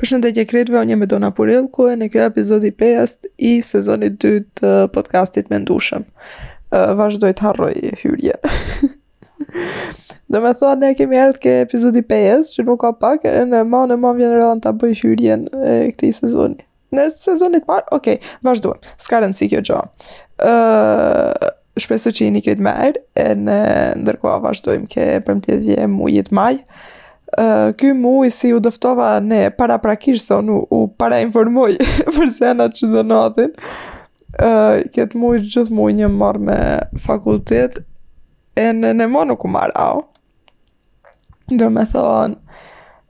Përshëndetje krejtve unë jem Edona Purellku ene kjo epizodi 5 i sezonit 2 të podcastit Mendushëm uh, vazhdoj të harroj hyrje domethonë ne kemi erdhë ke epizodi 5 që nuk ka pak ene ma ne ma vjen rënë ta bëj hyrjen e këtij sezoni Në sezonit parë, okej, okay, vazhdo, s'ka rëndësi kjo gjo. Uh, shpresoj që jeni krejt mejr, ene ndërkohë vazhdojmë ke përmbledhje e mujit maj. Uh, ky muj si u dëftova ne paraprakisht se unë u parainformoj për sene që do ndodhin. Uh, këtë muj gjithë mujin jem marrë me fakultet, ene ne ma nuk u marau. Domethonë,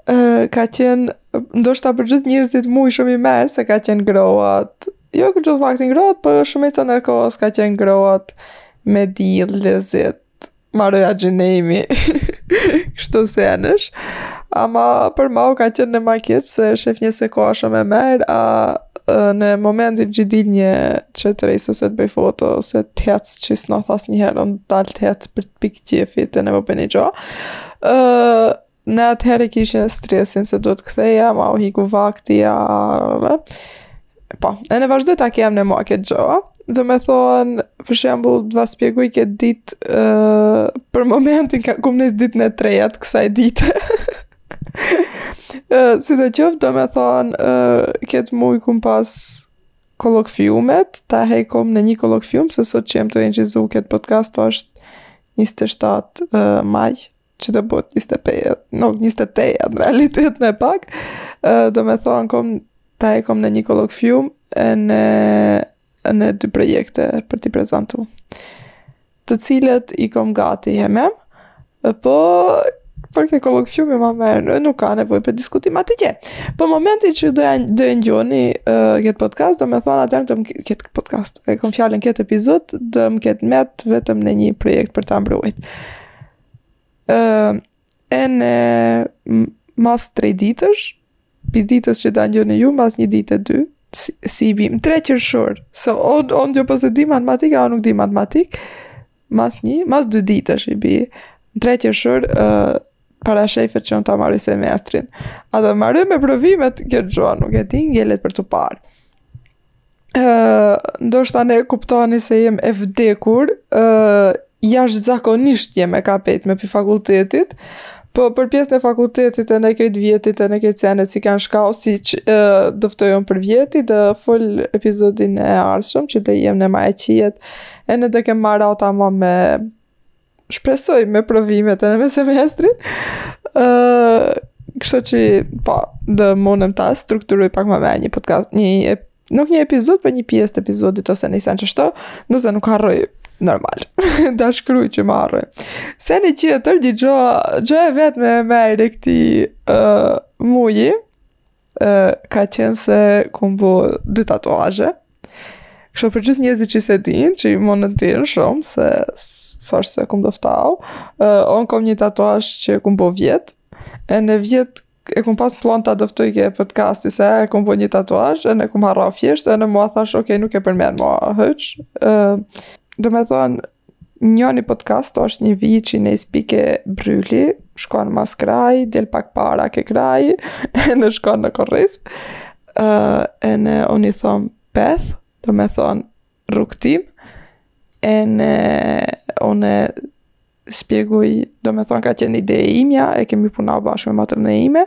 uh, ka qenë, ndoshta për gjithë njerëzit muj shumë i mejr se ka qenë ngroht. Jo krejt gjithë vaktin ngroht, por po shumicën e kohës ka qenë ngroht me diell, lezet, maroja gjinemi, kësi senesh. Ama për mau ka qenë ne ma keq se shef një se koha shumë e mejr, a në momentin që dil një që të rrej ose të bëj foto, ose të hec që s'ndodh asnjëherë, unë dalë të hec për Pik qefit ene po për një gjo. Uh, ne atëherë e kishin stresin se duhet ktheja, mau hiku vakti, ja, po, ene vazhdoj ta kem ne ma këtë gjo, domethonë, për shembull, t'va spjeguj këtë ditë uh, për momentin ka kum në ditën e tretë të kësaj dite. uh, sidoqoftë, domethonë, uh, këtë muj kom pas Kolokviumet, ta e kom ne një kolokvium, se sot që jem tu inçizu këtë podcast është 27 uh, maj, që do bëhet 25, no, 28 realitet ne pak, uh, domethonë kom ta e kom ne një kolokvium ene, ne dy projekte për t'i prezantu. të cilat i kom gati jeme, po për ke kolokviumi ma mejr, nuk ka nevojë për diskutim atje. Po momentin që do e ngjoni uh, këtë podcast, domethonë atëherë do më ket podcast, e kom fjalën këtë epizod, do më ket met vetëm ne një projekt për ta mbrojt. Uh, Ene mas tre ditësh, pi ditës që do ngjoni ju, mas një ditë e dy, si, si i bi, tre qershor, se on, on që përse di matematik, a nuk di matematik, mas një, mas dy ditësh i bi, tre qershor, uh, parashefet që unë ta maroj semestrin. A do e maroj me provimet, këtë gjo, nuk e di, ngelet për t'u parë. Uh, ndoshta ne kuptoni se jem e vdekur, uh, jashtëzakonisht jem e kapejt me pi fakultetit, Po për pjesën e fakultetit ene krejt vjetit ene krejt senet si kanë shkau si që e, dëftojnë për vjetit do fol epizodin e ardhshëm që do jem ne ma e qijet ene do kem marau tamam me shpresoj me provimet ene me semestrin. Uh, kështu që, po, dhe mundëm ta strukturoj pak ma mirë një podcast, një e, nuk një epizod, për po një pjesë të epizodit ose një sen qeshtu, nëse nuk harroj normal. da shkruj që mos harroj. Seni qetër, një gjo, gjo e vetme ma e re këtij uh, muji, ka qenë se kum bo dy tatuazhe. Kështu për gjithë njerëzit që s'e din, që mund të jen shumë se s'është se kum dëftau. Uh, unë kom një tatuazh që kum bo vjet. Ene vjet e kum pas plan ta dëftoj ke podcasti se e kum bo një tatuazh, ene kum harra thjesht, ene ma thash, ok, nuk e përmen ma hiç. Uh, domethonë, Njoni podcast është një vijë që nis pi ke bryli, shkon mas krahi, del pak para ke krahi, ene shkon në kurriz, uh, ene unë i thom path, domethonë rrugëtim, ene unë spjegoj, domethonë ka qenë ide e imja, e kemi puna bashkë me motrën e ime,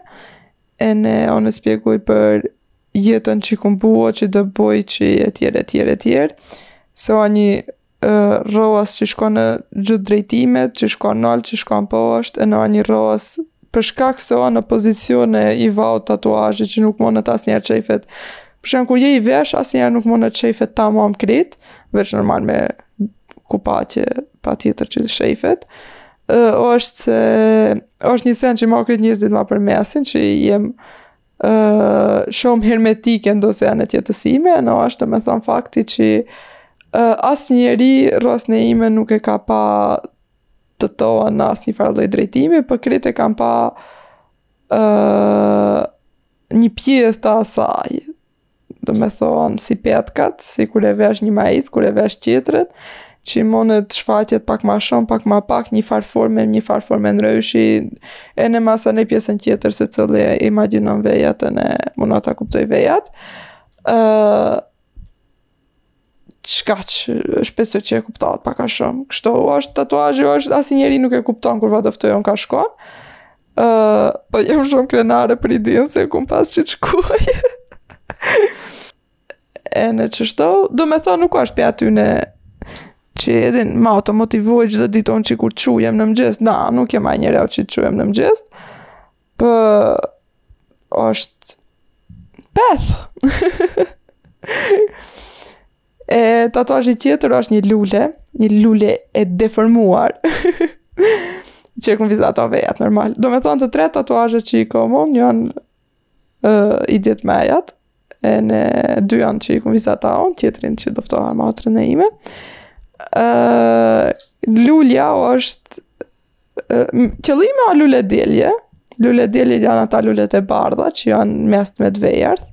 ene unë spjegoj për jetën që kum bo, që do boj, që e tjerë, e tjerë, e tjerë, se so, o një rrosë që shkon në gjithë drejtimet, që shkon nalt, që shkon poshtë, ene një rrosë, për shkak se o në pozicion i vau tatuazhi që nuk mundet asnjeherë t'shefet. Për shkak kur je i vesh, asnjeherë nuk mundet t'shefet tamam krejt, veç normal me kupaçe patjetër që të shefet. Uh, është se, është një sen që ma krejt njerëzit ma përmendin, që jem uh, shumë hermetike në do sene të jetës ime, ene është domethonë fakti që uh, asnjeri rrosën ime nuk e ka pa të tonë në asnjë farë lloj drejtimi, po krejt e kan pa uh, një pjesë të asaj, domethonë si petkat, si kur e vesh një majicë, kur e vesh tjetrën, që mundet shfaqet pak ma shumë, pak ma pak, një farë forme, një farë forme ndryshe, ene masanej pjesën tjetër secili e imaginon vet ene mundet ta kuptoj vet. Çka që shpresoj që e kuptat pak a shumë. Kështu është tatuazhi, është asnjeri nuk e kuptan kur ua dëftoj un ka shkon. Uh, po jem shumë krenare për idenë se kum pas që të shkoj. ene qeshtu, domethonë nuk është pe atyne që edhe ma të motivoj çdo ditë un që kur çujem në mëngjes, na, nuk jem ai njeriu që çujem në mëngjes, Po është Beth. e tatuazhi tjetër është një lule, një lule e deformuar. që e kum vizatau vejat, normal. Domethonë të tre tatuazhet që i kum unë janë, uh, idetë e mejat, ene dy janë që i kum vizatau unë, tjetrin që doftoha motrën e ime. Uh, lulja është Qëllimi o lule delje, lule delje janë ata lulet e bardha që janë n'mest me të vejardh,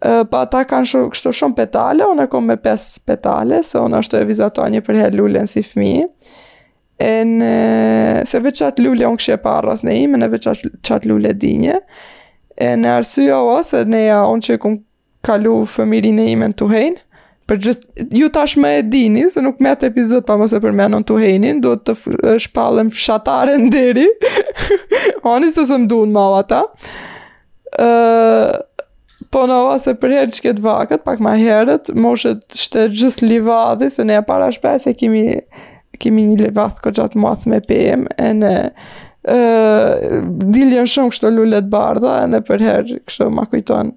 po ata kanë shumë, kështu shumë petale, unë e kom me pes petale, se unë ashtu e vizatojnje përherë lulen si fmi, ene, se veç atë lule unë kishe parras në ime, ene veç atë lule dinje, ene arsyeja o, se ne ja unë që kum kalu fëmirinë e ime n'Tuhejn, për gjithë, ju tash me e dini, se nuk mbet epizod pa mos e përmen unë Tuhejnin, do të shpallem fshatare nderi, ani se së mdun ma o ata, uh, po në ova se përherë që këtë vakët, pak ma herët, mbusheshte gjithë livadhi, se ne para shpejs kemi, kemi një livadh këtë gjatë math me pëjmë, ene, uh, diljen shumë kështu lule t'bardha, ene përherë kështu ma kujton,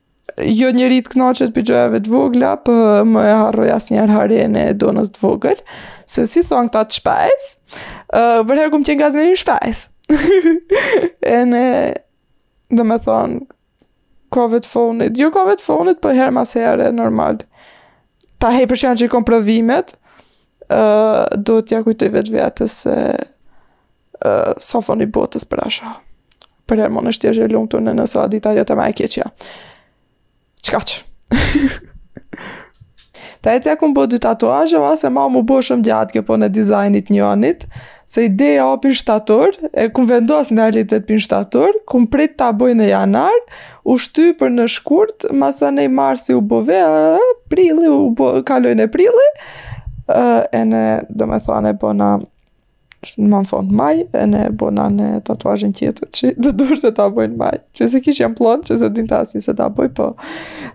jo njeri të knaqet për gjojave të vogla, për po më e harroj asnjëherë harene e Donës të vogël, se si thonë këta të shpajs, uh, përherë kum qenë gazmeni i shpajs. ene, domethonë, kohve të funit, jo kohve të funit, po herë mas here, normal. Tahej për që janë që i kom provimet, uh, do t'ja kujtoj vetë vetës se s'o funi i botës për asgja. Përherë mun të jesh e lumtur ene nëse o dita jote ma e keqja. Çka që? Ta e tja kum bo dy tatuazhe, va se ma mu bo shumë gjatë kjo puna e dizajnit një anit, se ideja për shtator, e kum vendos në realitet për shtator, kum prit ta boj në janar, u shty për në shkurt, masanej marsi u bo ve, prilli u bo, kaloj ene prilli, ene, domethonë, po në, në më fund maj, ene bona ne tatuazhin tjetër, që dhe duhet të ta boj në maj, që s'e kisha n'plan, që s'e dinte asni se ta boj, po,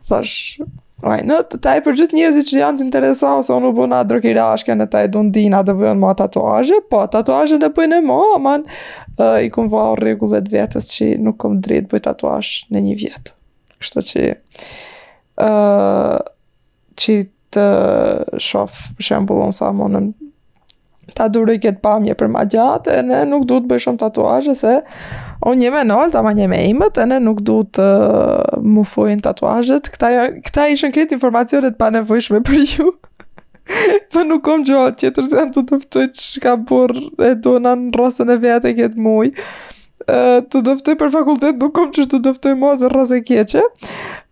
thash, why not, tahej për gjithë njerëzit që janë të interesau, se unë u bona drogirashke ne tahej dhënë dina dhe bënë ma tatuazhe, po tatuazhe dhe bënë e ma, aman uh, i kum vau rregullat vetës që nuk kum drejtë boj tatuazh ne një vjet. Kështu që uh, Qi të shof, për shembull, unë sa monën ta duroj këtë pamje për ma gjatë, ene nuk du të bëj shumë tatuazhe, se unë jem e hollë, ta ma jem e imët, ene nuk du të mu fojnë tatuazhet, këta, këta ishën krejt informacione të panevojshme për ju. Po nuk kom gjo tjetër se të dëftoj që ka bur e do në në rrasën e vetë e këtë muj. Të dëftoj për fakultet, nuk kom që të dëftoj ma zë rrasë e keqe.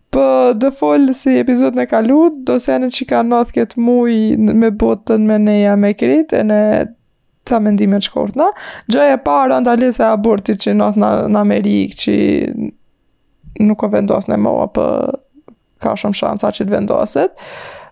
Po do fol si epizodin e kalu, do sene që ka nodh këtë muj me botën me neja me krejt, ene ca mendime të shkurtna. Gjëja e parë ndalesa e abortit që nodh në, në Amerikë që nuk o vendos në moa po ka shumë shansa që të vendoset.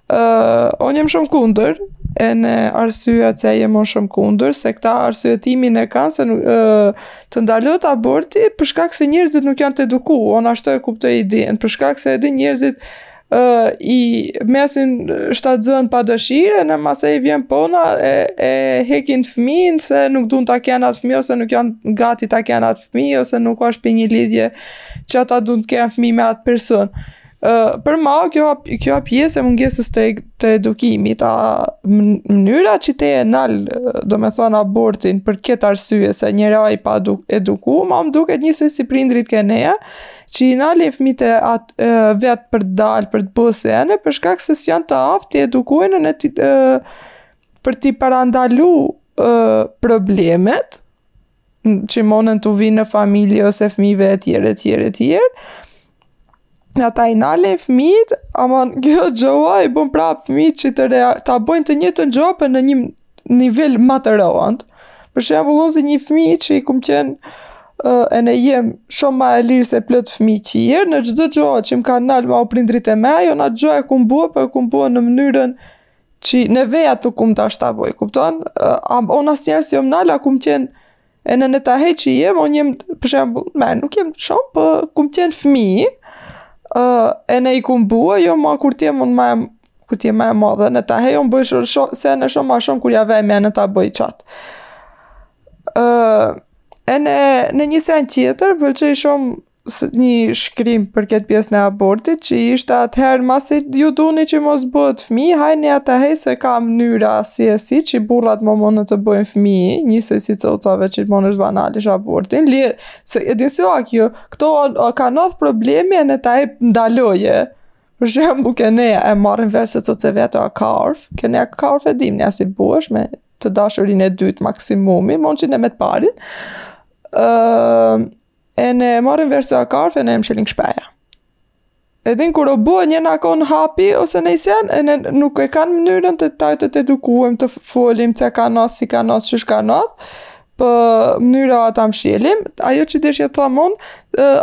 Uh, unë jem shumë kundër, ene arsyeja që jem unë shumë kundër, se këta arsyetimin e kanë se nuk, uh, Të ndalohet aborti për shkak se njerëzit nuk janë të eduku, unë ashtu e kuptoj idenë, për shkak se edhe njerëzit uh, i mesin shtatzan pa dëshire, ene masi i vjen pona e, e hekin fëmin se nuk dun ta kenë atë fëmi, ose nuk janë gati ta kenë atë fëmi, ose nuk është pi një lidhje që ata dun të kenë fëmi me atë person. Uh, për ma, kjo, kjo pjesë e mungesës të, të edukimit, a mënyra që ti e nal, domethonë, abortin për këtë arsye se njëri o i paeduku, ma më duket njësoj si prindrit ke neja, që i nalin fëmit e vet për të dalë, për të bo sene për shkak se s'janë të aftë t'i edukojnë ene, për t'i parandalu problemet, që monen t'u vinë në familje ose fëmijëve e tjerë e tjerë e tjerë. Ene ata i nalin fëmijët, ama kjo gjoa i bën prapë fëmijët që të rea, ta bëjnë të njëjtën gjoa po në një nivel ma të rand. Për shembull on si një fëmi që kum qenë uh, ene jem shumë ma e lirë se plot fëmi tjerë, në çdo gjoa që më ka nal mua prindrit e mi, on atë gjoa e kum bua, po e kum bua në mënyrën Qi ne veja të kum dasht ta boj, kupton? A, on asnjëherë s'jom nal, kum qenë, ene tahej që jem, on jem, për shembull, me, nuk jem shumë, po kum qenë fmi, ene i kum bua, jo ma kur të jem, on ma jem, kur të jem ma e madhe, ene atëhej, on bëj shumë, shumë, sene shumë ma shumë, kur ja vej menen ta bëj qatë. Ene, një sen tjetër, pëlqeu shumë, një shkrim për këtë pjesën e abortit që ishte atëherë masi ju duni që mos bëhet fmi, hajni atëhej se ka mënyra si e si që burrat mo mund të bëjnë fmi, njësoj si cocave që mund është banalisht abortin, li, se e din si o kjo, këtu o, o, ka nodh problemi ene ta e ndaloje, për shembull ke ne e marrin vesh se coce vetë o kurvë, ke ne kurvë e dim, një si bësh me të dashurin e dytë maksimumi, mund që ene me të parin, uh, Ene e marrim vesh se a karfe ne e mshelin këshpeja. E din kur u bo një në akon hapi ose ni sen, ene nuk e kanë mënyrën të taj të të edukuem të folim çka nas, si ka nas, qysh ka nas, për po mënyra ata mshelim, ajo që deshe të tham unë,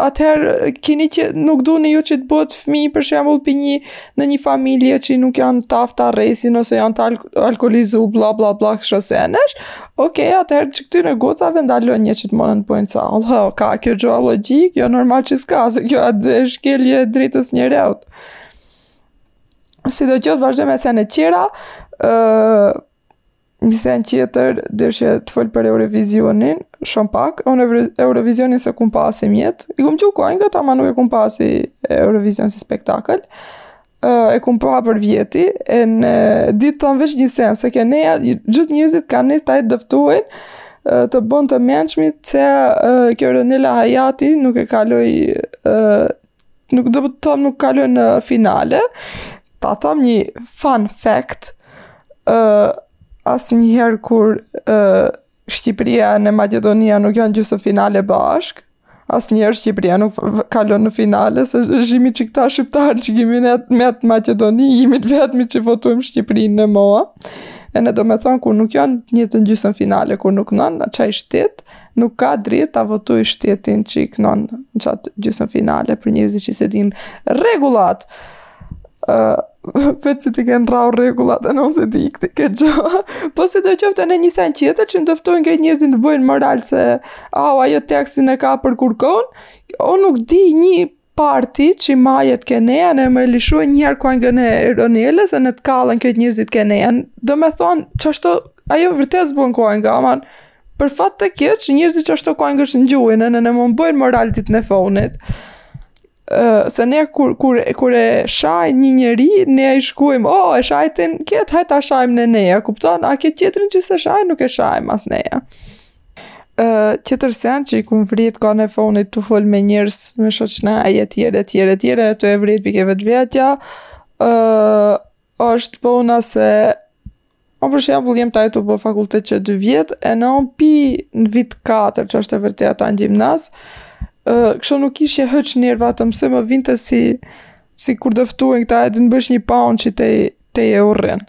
atëherë kini që nuk duni ju që të bohet fmi për shembull për një në një familje që nuk janë t'aftë ta rrejsin ose janë të alkoolizu bla bla bla kështë ose e nesh, Ok, atëherë që këtyre gocave ndaloni që të monën të bojnë salë. Hë, ka kjo gjo logjikë, jo normal që s'ka, se kjo asht edhe shkelje drejtës njeriut. Sidoqoftë vazhdojmë me sene qera, uh, një sen qetër, deshe të fol për Eurovizionin, shumë pak, unë Eurovizionin s'e kum pa simjet, i kum gju kuangat, ama nuk e kum pa si Eurovision si spektakël, e kum pa përvjeti, ene di të tham veç një sen, se ke neja, gjithë njerëzit ka nis ta dëftujn, të bon të mençmi, se kjo Ronela Hajati nuk e kaloi, nuk do të thom nuk kaloi në finale, ta thom një fun fact, asnjëherë kur Shqipëria ene Maqedonia nuk janë n'gjysëfinale bashkë, asnjëherë Shqipëria nuk kalon në finale, se jimi qëkëta shqiptarë që jimi në me atë Maqedoni, jimi të vetmi që votujm Shqipërinë në moa, ene domethonë kur nuk janë n'njëjtë gjysëfinale, kur nuk nënë, në qaj shtet, nuk ka drejtë ta votojë shtetin që i kënon në qatë gjysëfinale për njerëzit që s'i din rregullat. Uh, veç si t'i kënë rau rregullat e nëse ti ikti ke gjo po sidoqoftë ene një sen qetër që më dëftojnë krejt njerëzit të bëjnë moral se au ajo tekstin e ka për kurkon o nuk di një parti që majet ke neja në me lishu e njëherë kuangën e Ronelës ene të kallen krejt njerëzit ke neja domethonë qashtu ajo vërtet bën kuangë ama për fat të keq njerëzit qashtu kuangë është në gjujn ene më bëjnë moral ditën e fonit Uh, se ne kur, kur, kur e shaj një njeri, neja i shkujm, o, oh, e shajtin, ketë, hajt ta shajmë ene neja, kupton? A ketë tjetrin që s'e shaj, nuk e shajmë as neja. Uh, tjetër sen që i kum vrejt kohën e fonit tu fol me njerëz me shoqna e tjera, e tjera, e tjera, tu e vrejt pi ke vetvetja, uh, është pona se Un për shembull jam taj tu bo fakultet qe dy vjet ene un pi në vit 4 që është e vërtetë ata në gjimnaz kështu nuk kishje hëç nerva të mësoj më vinte si si kur dëftuhen këta e din bësh një paun që te te e urren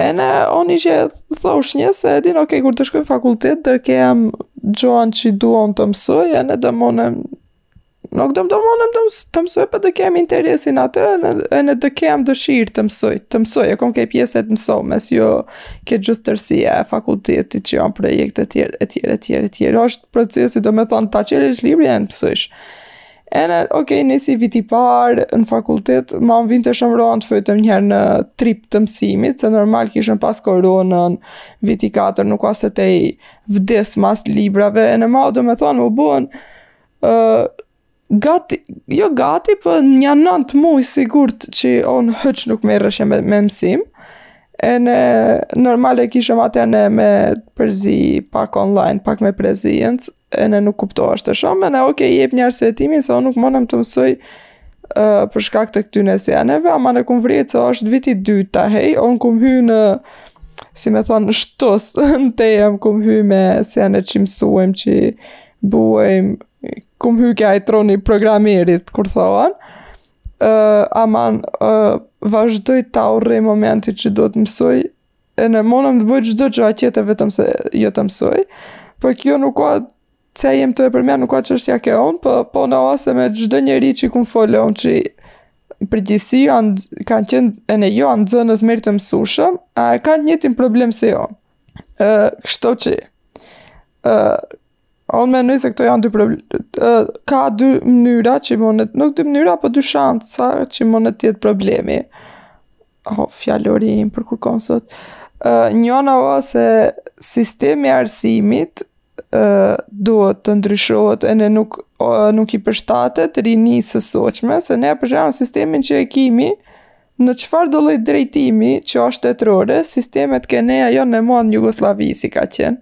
ene un ishe thoshnje se e din ok kur do shkoj në fakultet do kem gjoan që duam të mësoj ene do munem Nuk do më do mundem të, mësë, të mësoj, po të kem interesin atë, në, ene të kem dëshirë të mësoj, të mësoj, e kom ke pjesa e të mësojmes, jo ke gjithë tërësia e fakultetit që janë projekte tjera, e tjera, e tjera, e tjera, është procesi, domethonë, ta çelësh librin ene të mësojsh. Ene, okej, okay, nisi viti i parë në fakultet, ma më vinte shumë ronë të futem njëherë në trip të mësimit, se normal kishim pas koronën, viti 4, nuk ashtë që vdes mas librave, ene ma, domethonë, m'u bon, gati, jo gati, po nja nëntë muj sigurt që unë hiç nuk merresha me mësim, ene normal e kishim atë ne me përzi pak online, pak me prezencë, ene nuk kuptoheshte shumë, ene okej i jep një arsyetim se unë nuk mundem të mësoj për shkak të këtyne seneve, ama ne kum vrejtë se është viti i dytë, hej, unë kum hy në, si me thonë, shtos, në temë kum hy me sene që mësojmë që. Buajmë, kum hy ke ai truni i programerit, kur thonë, uh, aman, uh, vazhdoj ta urrej momentin që duhet të mësoj, ene munem të boj çdo gjo tjetër vetëm se jo të mësoj, po kjo nuk ka që e jem të e përmja nuk ka që është ja ke unë, po, pothujse me çdo njeri që i kum folë unë që në përgjithësi kanë qenë ene jonë nxënës mirë të mësushëm, a e kanë të njëjtin problem si unë. Ë, kështu që ë unë mendoj se këto janë dy probleme ë ka dy mënyra që mund të nuk dy mënyra po dy shansa që mund të jetë problemi. Oh, fjalori im për kurrkon sot. Ë njëna ose sistemi i arsimit ë duhet të ndryshohet ene nuk nuk i përshtatet rinisë së sotshme se ne po vazhdojmë sistemin që e kemi Në çfarëdo lloj drejtimi që është shtetërore, sistemet ke neja jonë në mod në Jugosllavi si ka qenë.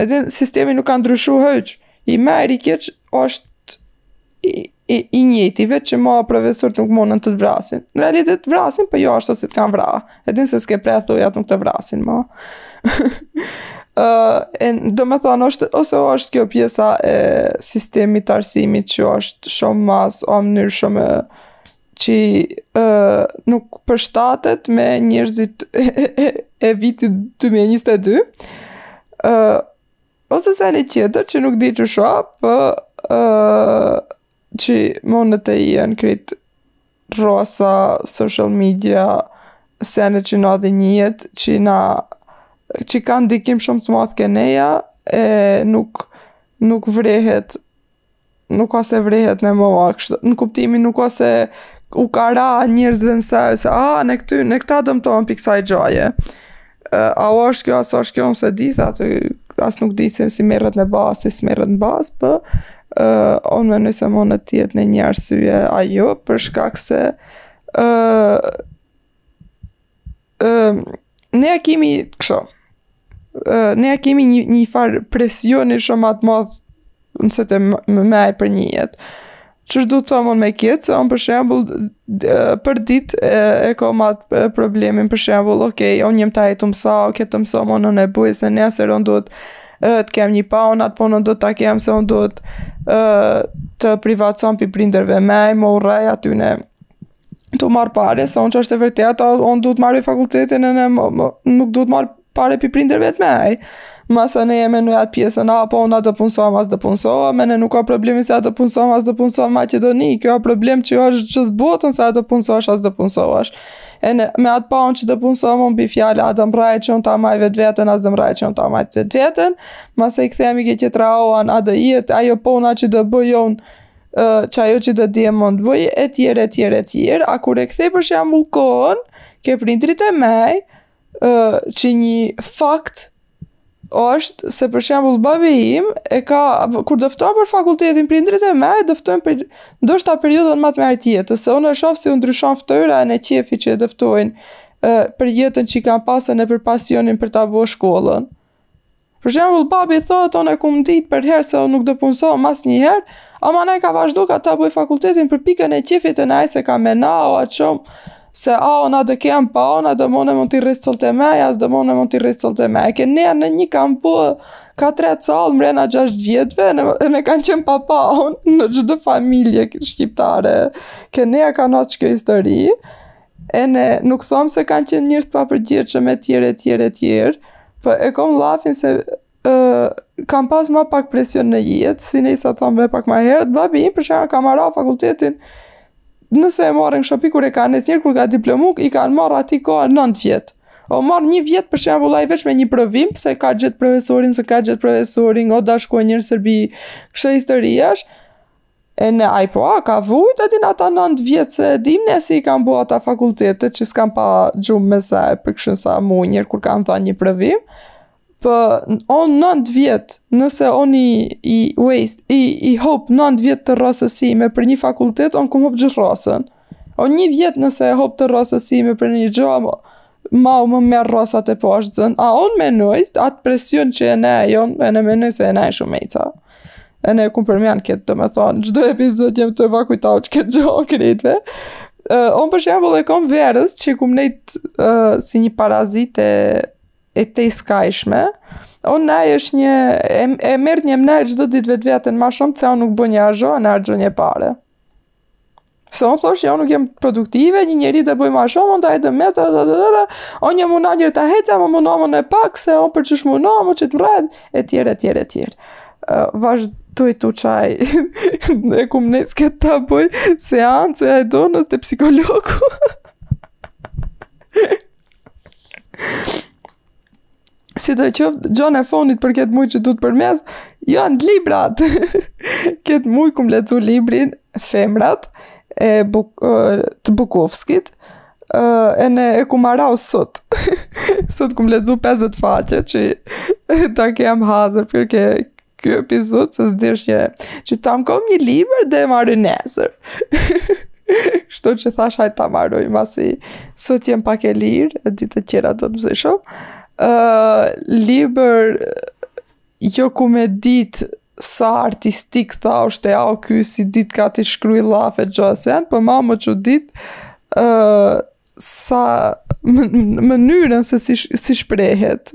Edhe sistemi nuk ka ndryshu hiç, i mirë i keq është i, i, i njëjti, veç që ma profesorët nuk munën të të vrasin. Në realitet të vrasin, po jo ashtu si të kanë vra. E din se s'ke pre thojt nuk të vrasin ma. uh, e, domethonë, është, ose është kjo pjesa e sistemit të arsimit që është shumë mas, a mënyrë shumë e, që nuk përshtatet me njerëzit e vitit 2022, uh, ose seni tjetër që nuk di qysh a, po, uh, që mund të jenë krejt rosa, social media, senet që na ndodhin në jetë, që na që kanë ndikim shumë të madh ke neja, e nuk, nuk vrehet nuk ose vrehet me më vakshtë, në kuptimin nuk ose u ka ra njerëzve në saj se a, në këty, në këta dëmtojnë pi kësaj gjaje. A asht kjo, a s'asht kjo, unë s'e di, se aty, as nuk di se si merret në bazë, si s'merret në bazë, po, unë mendoj se mundet të jetë ene një arsye ajo, për shkak se, Ëm ne e kemi kështu. Ëm ne e kemi një një far presioni shumë ma të madh nëse të më maj për një jetë. Qysh du të thom unë me ketë, se unë për shembull përditë e kom atë problemin për shembull, ok, unë jam taj tu mso, ke tu mso mo nënë e buj se nesër unë duhet të kem një punë, atë punë do ta kem se unë duhet të privatëson pi prindërve mej, mo rrej aty ne. të marr pare, se unë që është e vërtet, unë du të maroj fakultetin ene nuk du të marr pare pi prindërve të mej. Masanej jemi në atë pjesën, a, po unë a do punësohem, a s'do punësohem, ene nuk a problemi se a do punësohem, a s'do punësohem Maqedoni, kjo a problem që është gjithë botën se a do punësohesh, a s'do punësohesh. Ene, me atë punë që do punësohem, unë bie fjala, a do mrraj që unë ta maj vetveten, a s'do mrraj që unë ta maj vetveten, masanej kthehemi ke që të raoan, a do jetë ajo punë atë që do bëj unë, që ajo që du, di e mund të bëj, e tjerë, e tjerë, e tjerë, a kur e kthej për shembull kohën, ke prindrit e mej, që një fakt është se për shembull babi im e ka kur dëfton për fakultetin prindrit e mej dëftojnë për ndoshta periudhën më të mirë të jetës se unë e shoh si u ndryshon fytyra e qejfit që e dëftojnë për jetën që e kanë pas ene për pasionin për ta bo shkollën. Për shembull, babi thotë, unë e kom ditë përherë se unë nuk do punësoma asnjëherë, ama ka vazhdu ka ta bëj fakultetin për pikën e qefit ene s'e ka menu atë shumë, se a unë do kem punë, do muna unë t'i rris callt e mej, a s'do muna unë t'i rris callt e mej, ke ne në një kam po ka tre callë mrena gjashtë vjetëve, ene kanë qenë pa punë, në çdo familje shqiptare, ke ne ka ndodh kjo histori. Ene nuk thom se kanë qenë njerëz të papërgjegjshëm e tjerë, e tjerë, e tjerë, por po e kom llafin se uh, kanë pas ma pak presion në jetë, si ne i sa thamë dhe pak ma herët, babi im për shembull ka maru fakultetin, nëse e marrim kështu pi kur e ka nis deri kur ka diplomu, i kanë marrë aty ka 9 vjet. O marr një vjet për shembull ai vetëm një provim pse, ka gjet profesorin, s'e ka gjet profesorin, u dash të shkojë në Serbi, kështu historiash. Ene ai po a ka vujt, e din ata nëndë vjet se e dimë ne si i kanë bo ata fakultetet që s'kanë pa gjumë me sy e për këshën sa mu njer kur kanë dhan një provim, por po, unë nëndë vjet nëse unë i waste, i, i hop nëndë vjet të rësësime për një fakultet, unë kom hop gjithë rësën. O një vjet nëse e hop të rrosës sime për një gjo, ma u më merë rrosat e poshtë zënë. A unë menoj, atë presion që e ne, jo, e ne menoj se e ne e shumë mejca. Ene e kum përmend këtë, domethonë, çdo epizod jem të evaku i tau që këtë gjo kritve. Uh, unë për shembull e kom verës që kum nejt uh, si një parazite e te skajshme. Unë na është një, e, e mërë një mna e çdo ditë vetveten ma shumë, që unë nuk boj një ajo, në argjo një pare. Se unë thosha që unë nuk jem produktive, një njeri të bojë ma shumë, unë të ajtë me, të dhe dhe dhe dhe, unë jem unë anjër të heqa, më më nëmë në pak, se unë për qysh më nëmë, më qëtë mrejt, e tjerë, e tjerë, e tjerë. Uh, vazhdoj tu qaj, e kum nisë këtë ta boj, seance, do nis te psikologu. sido qoftë, gjona e fondit për këtë muj që du të përmend, janë librat. këtë muj kum lexu librin Femrat e buk, të Bukovskit, ene e kum marau sot. sot kum lexu 50 faqe që ta kem hazër për këtë Ky epizod se s'deshna që të thom kom një libër do e maroj nesër. Kështu që thash hajt ta maroj, masi sot jem pak e lirë, e ditët e tjera do të msoj shumë. Uh, libër jo ku me dit sa artistik tha është e au ky si ditë ka t'i shkruj llafe gjësen, por po ma më çudit uh, sa mënyrën se si, si shprehet.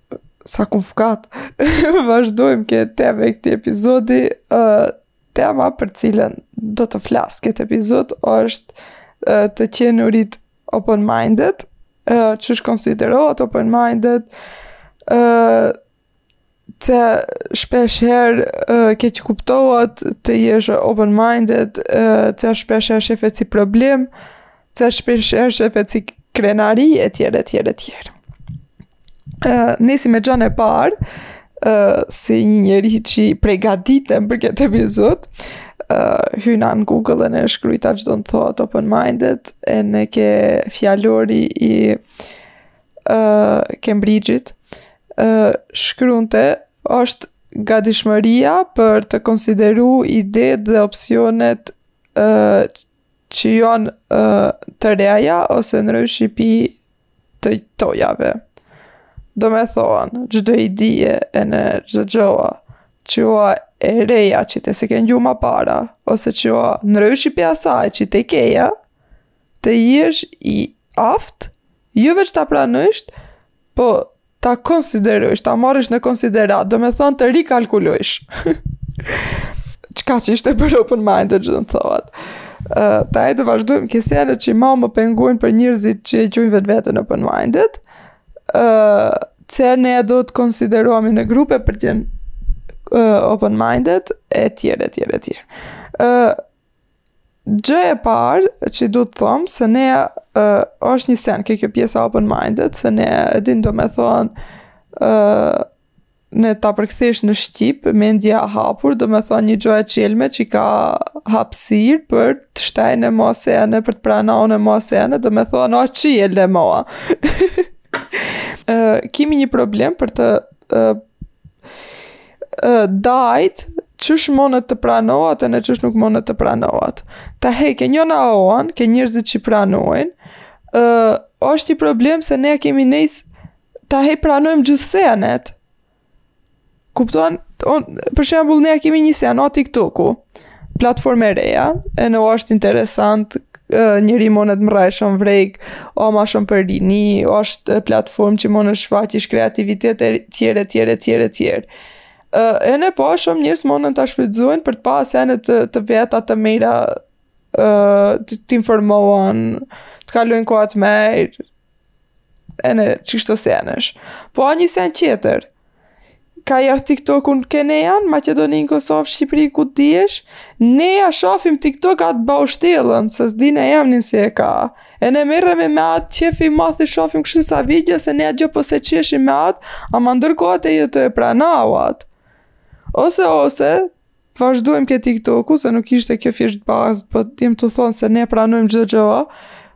sa kum fkat, vazhdojmë ke tema e këtij epizodi, uh, tema për cilën do të flas këtë epizod është uh, të qenurit open-minded, uh, qysh konsiderohet open-minded, uh, që shpesh herë uh, keqkuptohet të jesh open-minded, uh, që shpesh herë shefet si problem, Që shpesh herë shefet si krenari e tjere, tjere, tjere. Uh, nisim me gjënë e parë, uh, si një njeri që u pregadita për këtë epizod, uh, hyna në Google ene shkrujta ç'do të thot open minded, ene ke fjallori i uh, Cambridge-it, uh, shkrunte, është gatishmëria për të konsideru ide dhe opinione uh, që janë të reja ose ndryshe pi të tojave. Domethonë, çdo ideje ene çdo gjoa, që ua e reja që ti s'e ke ngju ma para, ose që ua ndryshe pi asaj që ti keja, të jesh i aftë, jo jo veç ta pranosh, po Ta konsiderojsh, ta marrish në konsideratë, domethonë të rikalkulojsh. Qka që ishte për open minded, ç'do të thotë. Uh, taj të vazhdojmë ke senet që ma më pengojnë për njerëzit që e qujnë vetveten open minded, uh, që ne do të konsiderohemi në grupe për të jenë uh, open minded e tjerë, e tjerë, e tjerë. Uh, Gjë e parë që du të thomë, se ne uh, është një sen ke kjo pjesa open-minded, se ne e din domethonë, uh, në ta përkthesh në shqip, mendja hapur, domethonë një gjo e qelme që ka hapsirë për të shtaj ene ma sene, për të pranau ene ma sene, domethonë, o qel ene ma. uh, kemi një problem për të uh, dajt, qysh munet të pranohet ene qysh nuk munet të pranohet. Tahej, ke njona anë, ke njerëzit që pranojnë, uh, është një problem se ne kemi nejs tahej pranojmë gjithë senet. Kupton, për shembull ne kemi një sen, o TikToku. Platformë e reja, ene është interesant, njeri munet të mërrajë shumë vrejk, o ma shumë për rini, o është platformë që munesh shfaqish kreativitet e tjerë, e tjerë, e tjerë, e tjerë. Ene po shumë njerëz munen ta shfrytëzojnë për të pas sene të, të veta të mira, të, të informohen, të kalojnë kohët mejrë, Ene qishtu senesh. Po a një sen qetër? Ka ardh TikToku ke ne janë, Maqedoni, Kosovë, Shqipëri, ku t'diesh? Ne a shofim TikTok atë Baushtellën, se s'di ene emnin si e ka. Ene merremi me atë qefi madh i shofim kështu sa video, se ne ajo po se qeshim me atë, ama ndërkohë ti je tu e pranau atë. Ose, ose, Vazhdojmë ke TikToku, se nuk ishte kjo fjesht bazë, po du të thom se ne pranojmë çdo gjo.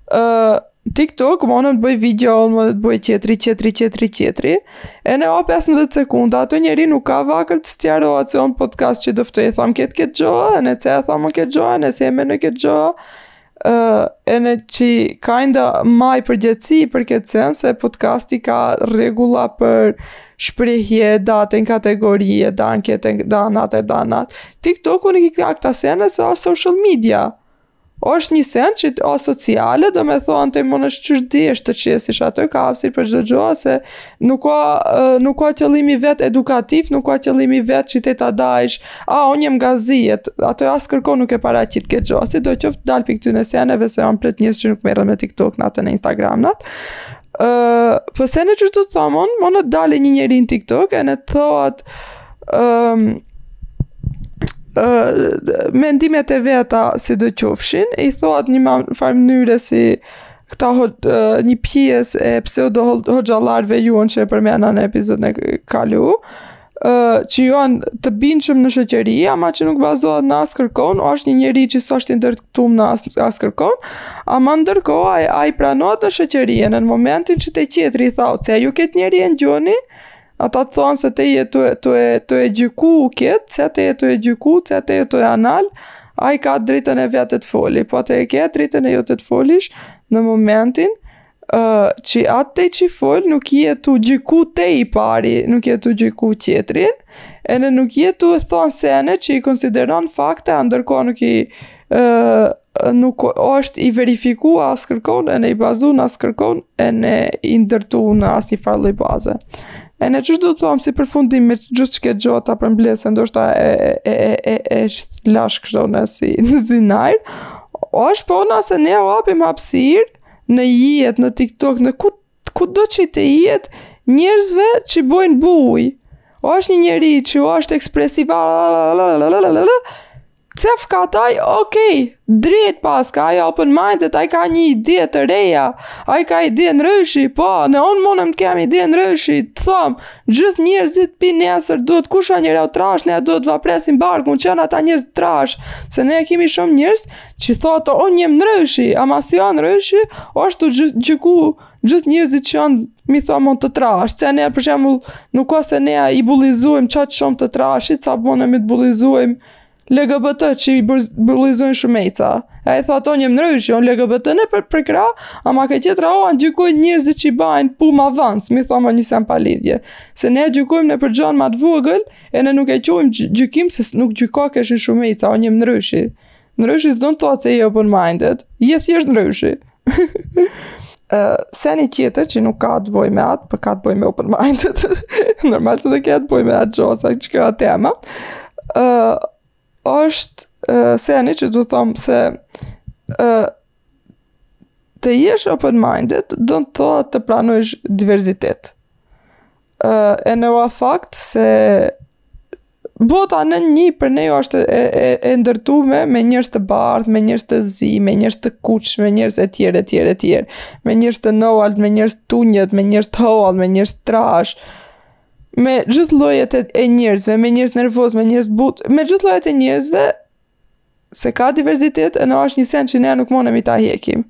Uh, TikTok munet të bojë video, munet të bojë qetri, qetri, qetri, qetri. Ene o 15 sekunda, ato njeri nuk ka vakt të sqarojë atë, s'o podcast që dëfton e thom këtë këtë gjo, ene pse e thom këtë gjo, ene pse e menoj këtë gjo. Ëh, ene që ka ndo majë përgjegjësi për këtë sen, se podcasti ka rregulla për shprehje, e dan në kategori, e dan kete, dan ate, dan atë. TikToku nuk i ka kta sene se osht social media. Osht ni sen që osht sociale, domethënë ti munësh qysh dish të qesish atë, ka hapsirë për çdo gjo, se Nuk ka, nuk o qëllimi i vet edukativ, nuk ka qëllimi vet që ti ta dajsh, a, unë jem nga zijet, ato as kërko nuk e paraqit këtë gjo, sido qoftë dalë për këtyne seneve se janë plot njerëz që nuk merren me TikTok në atë në Instagram në atë, uh, për sene qishtu të thamë, unë, munet dalë një njeri në TikTok, ene të thot, um, uh, mendimet e veta sido qofshin, i thot një farë mënyre si, këta ho, një pjesë e pseudo hoxhallarëve juan që e përmena në epizodin e kalu, që juan të bindshëm në shoqëri, ama që nuk bazohet në askërkun, osht një njeri që s'osht i ndërtum në as, askërkun, ama ndërkohë, a, ai pranohet në shoqëri, ene në momentin që te qetri i thau, që ju këtë njeri e ngjoni, Ata të thonë se ti je tu, tu, tu e gjyku këtë, se ti je tu e gjyku, se ti je tu e anal, ai ka drejtën e vet të foli. Po ti e ke drejtën e jote të folish në momentin, uh, që atë ti që fol nuk je tu gjyku ti i pari, nuk je tu gjyku qetrin, ene nuk je tu thonë sene që i konsideron fakte, a ndërkohë nuk i, ë nuk është i verifikua as kërkon e ne i bazun as kërkon e ne i ndërtu në as i farloj baze e ne që do të thomë si përfundim me gjithë që ke gjotë ta përmblesë ndo është e e e e e është lash kështu në si në zinajr është po në asë ne o apim hapsir në jiet në tiktok në ku ku do që i të jiet njerëzve që bojnë buj o është një njeri që o është ekspresiv a Cef ka taj, ok, drejt paska, ai o open minded, ai ka një ide të reja, ai ka ide ndryshe, po, ene unë mundem të kem ide ndryshe, të thom, gjithë njerëzit pi nesër, duhet kush o njeri i trashë, ne duhet va presim barkun, që ene ata njerëz trashë, se ne kemi shumë njerëz, që thotë, unë jem ndryshe, ama si jo ndryshe, është të gjithë gjyku, gjithë njerëzit që janë, me thonë, të trashë, se ne, për shembull, nuk ose ne i bulizujmë qatë shumë të trashit, sa bënë me të bulizujmë, LGBT që i bullizojnë shumica. Ai thotë jom ndryshe, unë LGBT-në po e përkrah, ama ka tjetra anë gjykon njerëzit që i bajnë pu ma dhansë, me thonë një sen pa lidhje. Se ne gjykojmë ene për gjanë ma të vogël, ene nuk e qujmë gjykim se nuk gjykoj qysh shumica, jom ndryshe. Ndryshe s'do të thotë se je open minded, je thjesht ndryshe Uh, seni tjetër që nuk ka të bëj me atë, por po ka të bëj me open minded, normal se edhe ka të bëj me atë gjosa, që ka tema, uh, është uh, seni që du thom se uh, të jesh open minded, do të thotë të pranojsh diversitet. Uh, ene o fakt se Bota në një për ne është e, e, e ndërtume me njerëz të bardhë, me njerëz të zi, me njerëz të kuq, me njerëz e tjerë, e tjerë, e tjerë. Me njerëz të noaltë, me njerëz të tunjët, me njerëz të hoallë, me njerëz të trashë. Me gjithë llojet e, e njerëzve, me njerëz nervozë, me njerëz butë, me gjithë llojet e njerëzve, se ka diversitet ene është një sen që ne nuk monemi ta hjekim.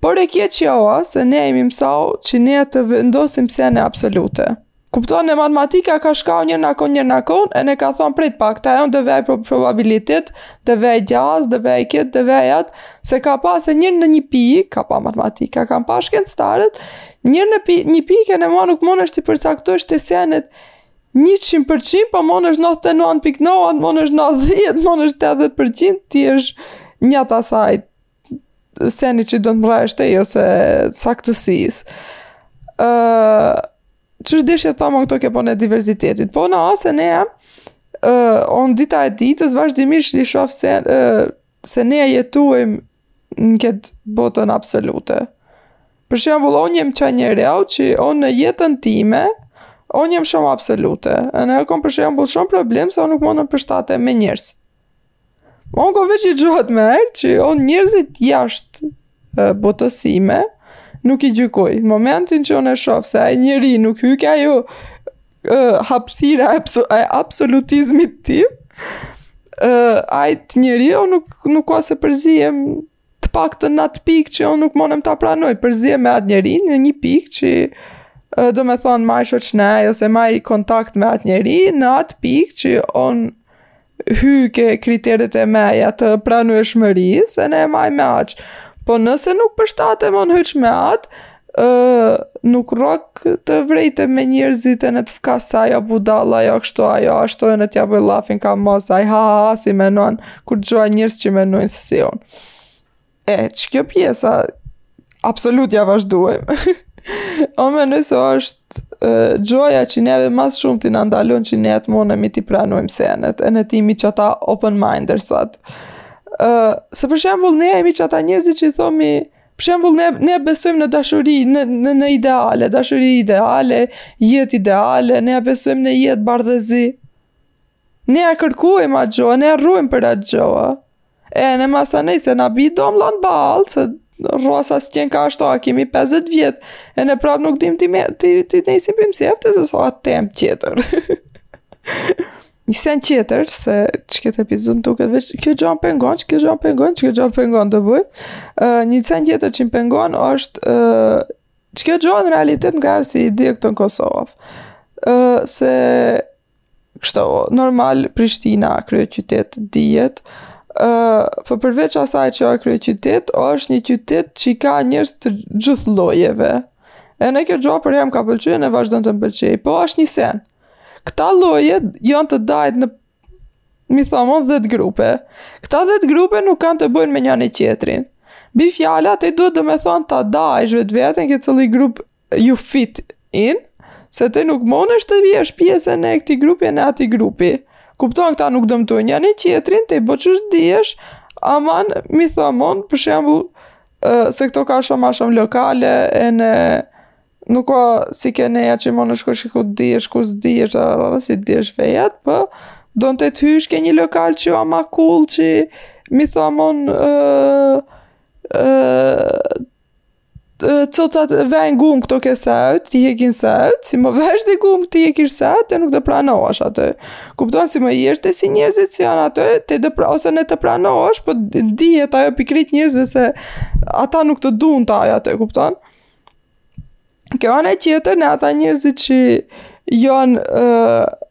Por e keqja o, se ne imi mësau që ne të vendosim sene absolute. Kupton në matematika ka shkau një në akon një në akon, ene ka thonë prit pak, ta e unë dhe vej probabilitet, dhe vej gjaz, dhe vej kjetë, dhe vej atë, se ka pa se një në një pikë, ka pa matematika, ka pa shkencëtarët, një në pi, një pikë ene ma nuk monesh t'i përcaktojsh senet, 100 për qind, po monesh 99 pik 9, monesh 90, monesh 80 për qind, t'i jesh njat asaj seni që do të mrrajsh ose saktësisë. Uh, qysh deshja të thamë këtu ke pona e diversitetit, pona a se ne, uh, on dita e ditës, vazhdimisht e shof se, uh, se ne e jetuim në këtë botën absolute. Për shembull, unë jem qaj njeriu që unë në jetën time, unë jem shumë absolute. Ene kom për shembull shumë problem se unë nuk mundem përshtatem me njerëz. Ma unë kom veç një gjo të mirë që unë njerëzit jashtë botës sime, nuk i gjykoj. Në momentin që unë e shofë se ai njeri nuk hy ke ajo hapësira e absolutizmit tim, uh, aj njeriu nuk, nuk ka se përzijem të paktën n'atë pik që o nuk monem ta pranoj, përzijem me atë njeri në një pik që uh, domethonë maj shoqni, ose maj kontakt me atë njeri, në atë pik që on hy ke kriteret e meja të pranueshmërisë ene e maj me aq. Po nëse nuk përshtatem on hiç me atë, nuk rrok të vrejtem me njerëzit ene të fkasa aj o budalla, aj o kështu, aj o ashtu ene t'ja bëj llafin ka mas, ai ha ha ha si menon, kur të gjua njerëz që menojnë si unë. E, qikjo pjesa, absolutja, vazhdojmë. on menoj se është e, gjoja që neve ma s'shumti na ndalun që ne të munemi t'i pranojmë senet, ene t'imi qita open-mindersat. E, se për shembul ne imi qita njerëzit që i thomi, për shembul ne, ne besojmë në dashuri, në, në, në ideale, dashuri ideale, jet ideale, ne besojmë në jet bardh e zi, Ne ja kërkuem atë gjo, ne rruem për atë gjo. Ene masanej se na bi domlla n'ballë, se rrasa s'qenka ashtu, a kemi 50 vjetë, ene prapë nuk dim ti, me, ti, ti ne si bimë si eftë, se sa tem tjetër. Një sen tjetër, se qikët epizod nuk e veç, kjo gjo më pengon, që kjo gjo më pengon, që kjo gjo më pengon të bëj, uh, një sen tjetër që më pengon është, uh, që kjo gjo në realitet nga arë si i këtu në Kosovë, uh, se Kështu, normal, Prishtina, kryeqytet, dihet, uh, për po përveç asaj që është kryeqytet, është një qytet që ka njerëz të gjithë llojeve. Ene kjo gjo përherë më ka pëlqy, ene vazhdon të më pëlqej, po është një sen. Këta lloje janë të dajtë në, mi thomo, dhetë grupe. Këta dhetë grupe nuk kanë të bëjnë me njani qetrin. Bi fjala, ti duhet domethonë ta dajsh vetveten, te cili grup you fit in, se ti nuk munesh të jesh pjesë ene këti grupi ene ati grupi. Kupton këta nuk dëmtojnë njani qetrin, ti bo që është djesh, aman mi thëmon, për shembu, se këto ka shumë ma shumë lokale, ene nuk ka si ke neja që mun shkosh ku të dijesh, ku së dijesh, a rrë, si të dijesh fejat, po, do në të të hysh ke një lokal që a ma cool që mi thëmon, uh, uh, Cocat vejnë gumë këto ke sajtë, t'i hekin sajtë, si më vejsh dhe gumë t'i hekish sajtë, ti nuk do pranohesh ato. Kupton si më jesh ti si njerëzit që janë ato, ti dhe pra, ose ene të pranohesh, po dihet ajo pikrit njerëzve se ata nuk të dun taj ato, kupton? Kjo anë e tjetër ene ata njerëzit që janë uh,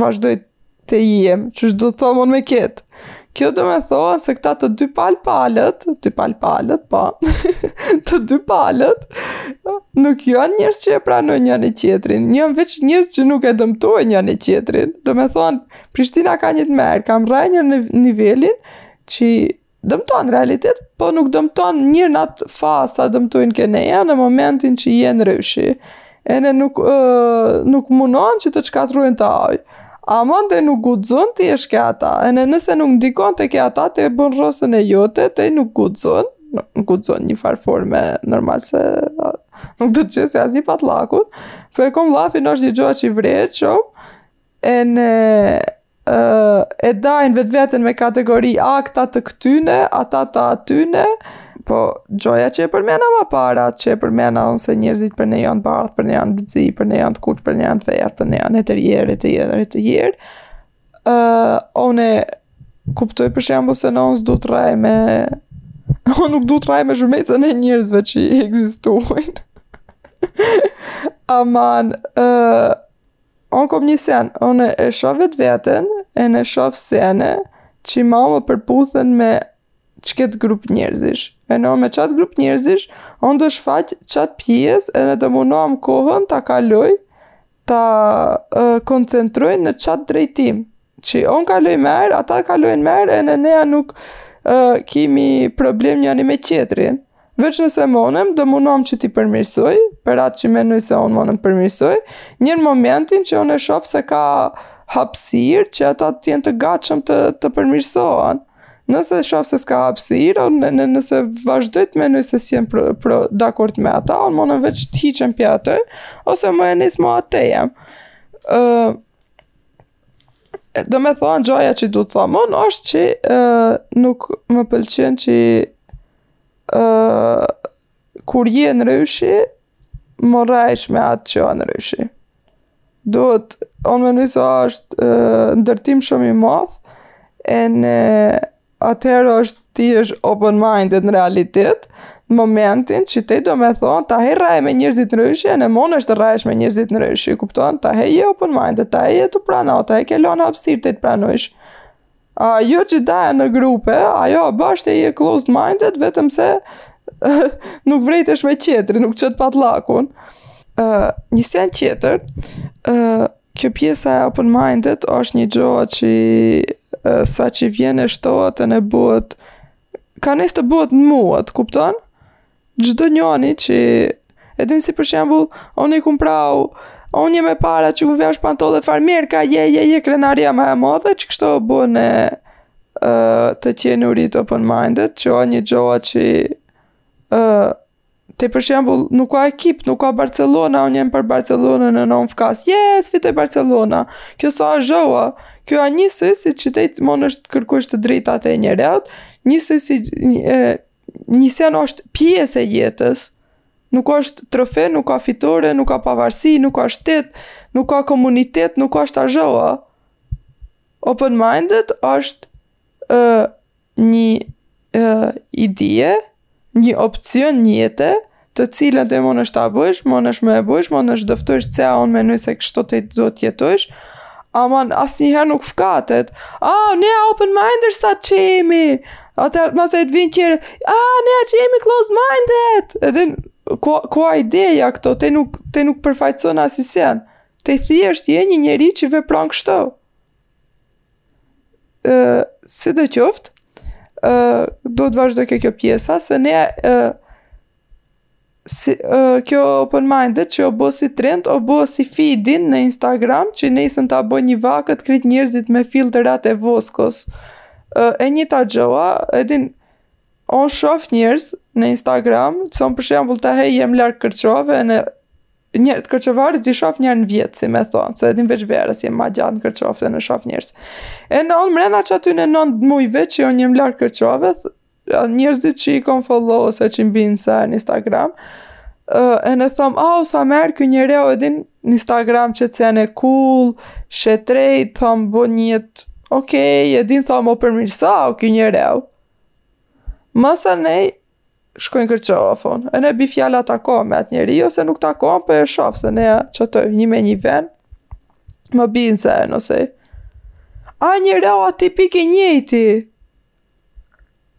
vazhdoj të jem, qysh do thom un me ketë. Kjo domethonë se këta të dy palë palët, dy palë palët, po, të dy palët, nuk janë njerëz që e pranojnë njani qetrin, janë veç njerëz që nuk e dëmtojnë njani qetrin. Domethonë, Prishtina ka një të merë, ka mrrej një nivelin që Dëmton realitet, po nuk dëmton një në atë fazë sa dëmtojnë ke neja në momentin që je ndryshi. Ene nuk, uh, nuk munohen që të shkatrrujnë taj. Aman ti nuk guxon të jesh ke ata. Ene nëse nuk ndikon ti ke ata ti e bon rësën e jote ti nuk guxon. Nuk guxon një far forme normal se nuk do të qesi asnjë patllakun. Po e kom llafin është një gjo që i vret shumë. ene e dajnë vetveten me kategori a këta të këtyne, ata të atyne, po gjoja që e përmena ma para, që e përmena unë se njerëzit për ne janë t'bardhë, për ne janë t'zi, për ne janë të kuq, për ne janë të verdhë, për ne janë e tjera, e tjera, e tjera, uh, unë e kuptoj për shembu se ene unë s'du të raj me, unë nuk du të raj me shumecën e njerëzve që i egzistujnë. Aman, uh, Unë kom një sen, unë e shoh vetveten, ene shoh sene, që ma më përputhen me qikët grup njerëzish. Ene me qatë grup njerëzish, unë do shfaq qatë pjesë, ene do munohem kohën ta kaloj, ta koncentroj në qatë drejtim. Që on kaloj merë, ata kalojnë merë, ene nea nuk uh, kimi problem njëni me qetrin. Veç nëse monem, do munom që t'i përmirsoj, për atë që menoj se on monem përmirsoj, në momentin që on e shof se ka hapsir që ata të jenë të gatshëm të, të përmirsohen. Nëse shof se s'ka hapsir, on, në, në, nëse vazhdoj të menoj se s'jem pro, pro, dakort me ata, on monem veç të hiqem pi atë, ose më e nisë më atë të jemë. Uh, Do me thonë, gjoja që du të thom unë, është që uh, nuk më pëlqen që uh, kur je nryshe, mos rrajsh me atë që janë nryshe. Do të, unë menoj se është uh, ndërtim shumë i madh, ene atëherë është të jesh open minded në realitet, në momentin që ti do me thonë, tahej rraje me njerzit nryshe, ene munësh të rrajsh me njerzit nryshe, kupton, tahej je open minded, tahej je të prana, tahej ke lonë hapsir të të pranojsh. A, jo që dahe në grupe, a jo, bashkë të je closed minded, vetëm se nuk vrejtesh me qetrin, nuk qet patllakun. Uh, një sen qeter, uh, Kjo pjesa e open minded është një gjo që sa që vjen e shtohet ene bëhet ka nis të bëhet në modë, kupton? Çdo njani që e din si për shembul unë i kum pru unë jem e para që kum vesh pantolle farmerka je je je krenaria ma e madhe që kështu bëhen e të qenurit open minded që o një gjo që Ti për shembull, nuk ka ekip, nuk ka Barcelona, unë jam për Barcelona ene un fkas. Yes, fitoi Barcelona. Kjo s'a asgjoa. Kjo a njësoj si qi ti munësh të kërkojsh të drejtat e njeriut, njësoj si e, një sen, është pjesë e jetës. Nuk është trofe, nuk ka fitore, nuk ka pavarësi, nuk ka shtet, nuk ka komunitet, nuk asht asgjoa. Open minded është... ë nji ide, nji opcion jete, të cilën ti munesh ta bësh, munesh me e bo, munesh të dëftojsh se unë menoj se kështu ti duhet të jetosh, ama asnjëher nuk fkatet, a ne open minded sa që jemi, atëher pastaj të vijnë tjerët, a ne që jemi closed minded, edhe ku a ku a ideja këtu, ti nuk ti nuk përfaqëson asnjë sen, ti thjesht je nji njeri që vepron kështu. ë sidoqoftë ë do të vazhdoj kjo kjo pjesa se ne ë si ë kjo open minded që o bo si trend o bo si feedin në instagram që nesër ta bëj një vakët krejt njerzit me filtrat e VSCO-s ë e njëta gjoa e din un shof njerz në instagram që un për shembull tahej jem larg Kërçove Njerë të kërçovarët i shof njerë në vjet, si me thonë, se e din veç verës jem ma gjatë në Kërçovë ene shof njerëz. Ene un mrena qatyne nëndë mujve që un jem larg Kërçove, njerëzit që i kom follow ose që i mbinë sa në Instagram, ene thom, a, oh, sa merë ky njerau e din në Instagram që të janë e cool, shetrej, thomë, bo njët, okej, okay, e din thom, u përmirësua, o ky njerau. Masanej, shkoj në Kërçovë un. Ene bi fjala takohem me atë njeri, ose nuk takohem, por po e shof, se ne qaty një me një ven, më bi në sej ose. A njerau a tipik i njëjti,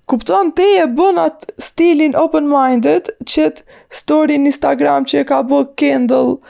kupton tej e bon atë stilin open-minded, qet story në Instagram që e ka bo Kendall,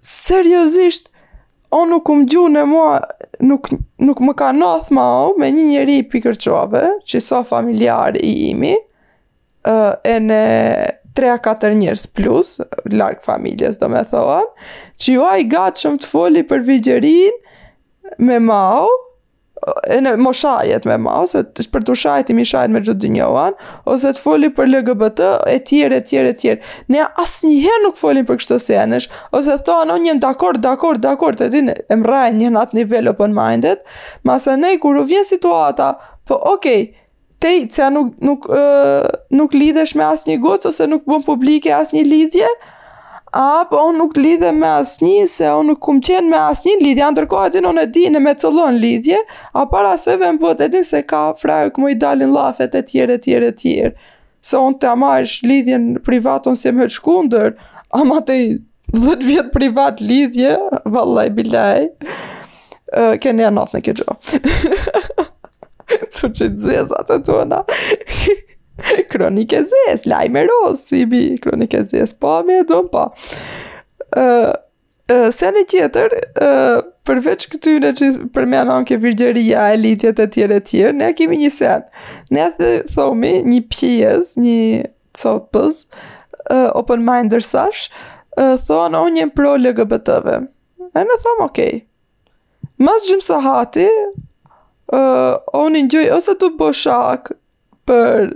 Seriozisht, unë nuk um gju në mua, nuk, nuk më ka nodh mau me një njeri pi Kërçove, që s'a familjar i imi, ene tre a katër njerz plus, larg familjes do me thonë, që ai a i gatshëm të foli për virgjërin me mau, ene mos shajet me mau, ose të për të shajt i mi shajt me gjithë dynjan, ose të foli për LGBT, e tjerë, e tjerë, e tjerë. Ene asnjëherë nuk folin për kështu senesh, ose thonë, unë jem dakord, dakord, dakord, e din, e më rrajnë një në atë nivel open-minded, masanej, kur u vjen situata, po okej, okay, Tej, ça nuk, nuk, nuk lidhesh me asnjë goc, ose nuk bon publike asnjë lidhje, a, po unë nuk lidhem me asnjë, se unë nuk kum qenë me asnjë në lidhje, a ndërkohë e din, unë e din, me cellën në lidhje, a para se vem po të din se ka frekë, mo i dalin llafet e tjere, tjere, tjere, se unë ta mash lidhjen privat, unë s'jem hiç kundër, ama tej. 10 vjet privat lidhje, vallaj bilaj. Uh, keni e natë në kjo gjo. tu qet të zezat e tona. Kronikë e zezë, lajme rozë, si bi, kronikë e zezë, pa po, me e dëmë pa. Po. Uh, uh, seni tjetër, uh, përveç këtyne që përmenëm ke virgjëria e lidhjet e tjere tjere, ne kemi një sen. Ne thë, thomi një pjes, një copëz, open mindersash, thonë, unë jem pro LGBT-ve. Ene thom, okej. Mas gjimë sahati, uh, unë i ngjoj, ose tu bo shaka për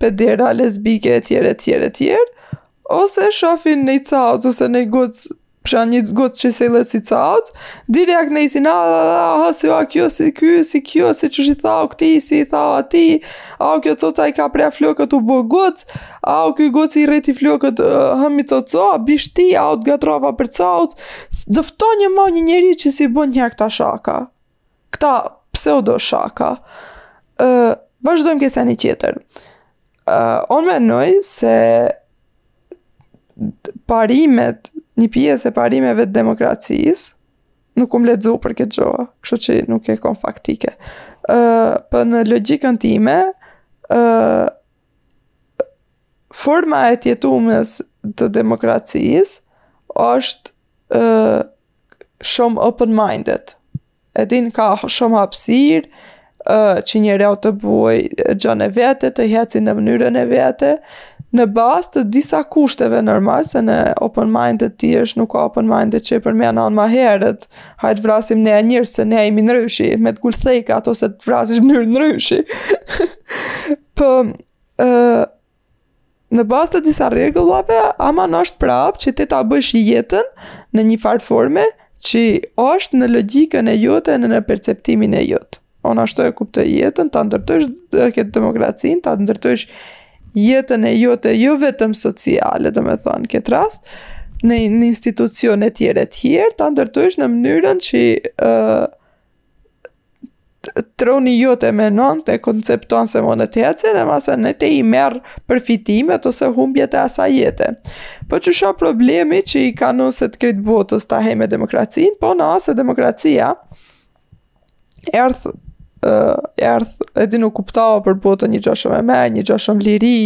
pedera, lezbike, e tjere, e tjere, e tjere, ose shofin nëj cauc, ose nëj goc, Psh a një goc që sellet si cauc, direkt nejsin a, la, la, la, ha, si a kjo, si ky, si kjo, si qysh i thau këti, si i thau ati, au kjo cauca i ka prea flokët u bo goc, au ky goci i rriti flokët hëmi cauca, a bishti, au të ngatrrova për cauc, dëftonima një njeri që s'i bo njerë këta shaka. Këta pseudo shaka. Ë, vazhdojmë kësaj ni tjetër. Ë, unë mendoj se parimet, një pjesë e parimeve të demokracisë, nuk kam lexu për këtë gjo, kështu që nuk e kam faktike. Ë, po në logjikën time, ë, forma e të jetumes të demokracisë është ë, shumë open minded. E din ka shumë hapësirë, që njeriu të boj gjën e vete, të eci në mënyrën e vete, në bazë të disa kushteve normal, se në open minded ti je, s' nuk ka open minded që përmenëm ma herët, hajtë vrasim ne njerëz se ne jemi ndryshi, me të gur, thika ato se të vrasish në mënyrë ndryshi. po, Në bazë të disa rregullave, ama është prapë që ti ta bësh jetën në një farë forme që është në logjikën e jote ene në perceptimin e jote. Unë ashtu e kuptoj jetën, ta ndërtojsh dhe këtë demokracinë, ta ndërtojsh jetën e jote jo vetëm sociale, domethonë, këtë rast, në, në institucione tjera e tjera, ta ndërtojsh në mënyrën që uh, truni jot e menon e koncepton se mund të ecen e masanej t'i merr përfitimet ose humbjet e asaj jete. Po qysh o problemi që i ka nis krejt botës ta hajë me demokracinë, po neve demokracia, erdh, erdh, edhe nuk kuptu për botën një gja shumë e mirë, një gja shumë liri,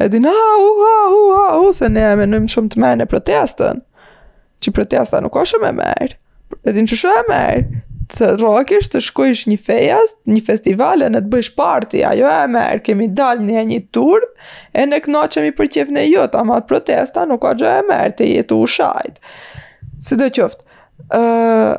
e din ha, u ha, u ha, u se ne e menojmë shumë të mirë ne protestën. Qi protesta nuk është shumë e mirë. E din ç'o shumë e mirë. Të rrokish të shkojsh një fejesë, një festival ene të bëjsh party, ajo o e mirë, kemi dalë ne një tur, ene kënaqemi për qef në jot, ama protesta, nuk o gjë e mirë, të jet tu u shajtë. Sido qoftë, uh,